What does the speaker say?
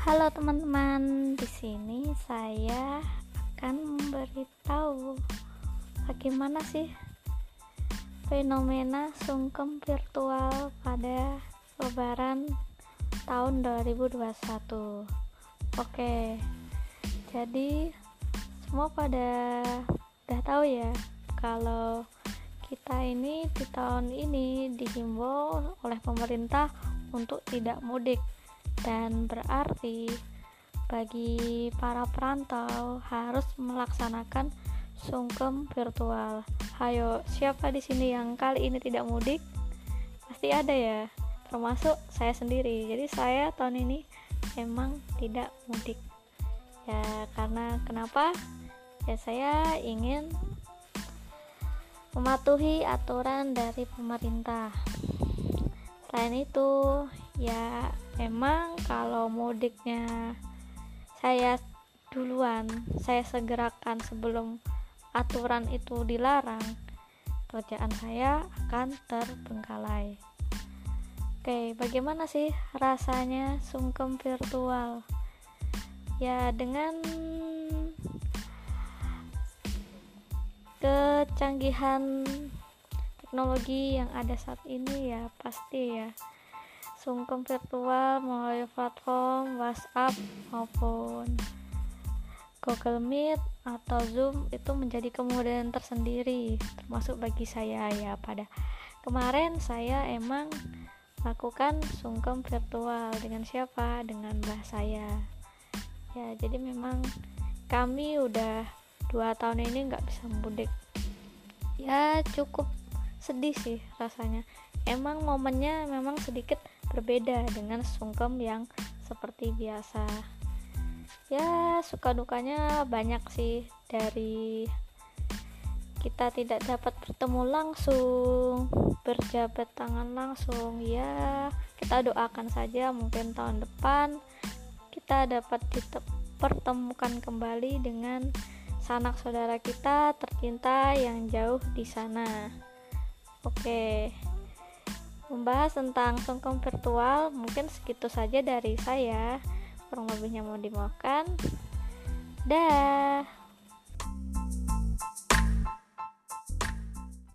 Halo teman-teman, di sini saya akan memberitahu bagaimana sih fenomena sungkem virtual pada lebaran tahun 2021. Oke. Jadi semua pada udah tahu ya kalau kita ini di tahun ini dihimbau oleh pemerintah untuk tidak mudik dan berarti bagi para perantau harus melaksanakan sungkem virtual. Hayo, siapa di sini yang kali ini tidak mudik? Pasti ada ya, termasuk saya sendiri. Jadi saya tahun ini emang tidak mudik. Ya, karena kenapa? Ya saya ingin mematuhi aturan dari pemerintah. Selain itu, ya emang kalau mudiknya saya duluan saya segerakan sebelum aturan itu dilarang kerjaan saya akan terbengkalai. Oke bagaimana sih rasanya sungkem virtual? Ya dengan kecanggihan teknologi yang ada saat ini ya pasti ya. Sungkem virtual melalui platform WhatsApp maupun Google Meet atau Zoom itu menjadi kemudahan tersendiri termasuk bagi saya ya. Pada kemarin saya emang lakukan sungkem virtual dengan siapa? Dengan mbah saya. Ya jadi memang kami udah dua tahun ini nggak bisa mudik. Ya cukup sedih sih rasanya. Emang momennya memang sedikit berbeda dengan sungkem yang seperti biasa. Ya suka dukanya banyak sih dari kita tidak dapat bertemu langsung berjabat tangan langsung. Ya kita doakan saja mungkin tahun depan kita dapat dipertemukan kembali dengan sanak saudara kita tercinta yang jauh di sana oke. Membahas tentang sungkem virtual mungkin segitu saja dari saya. Kurang lebihnya mau dimakan dah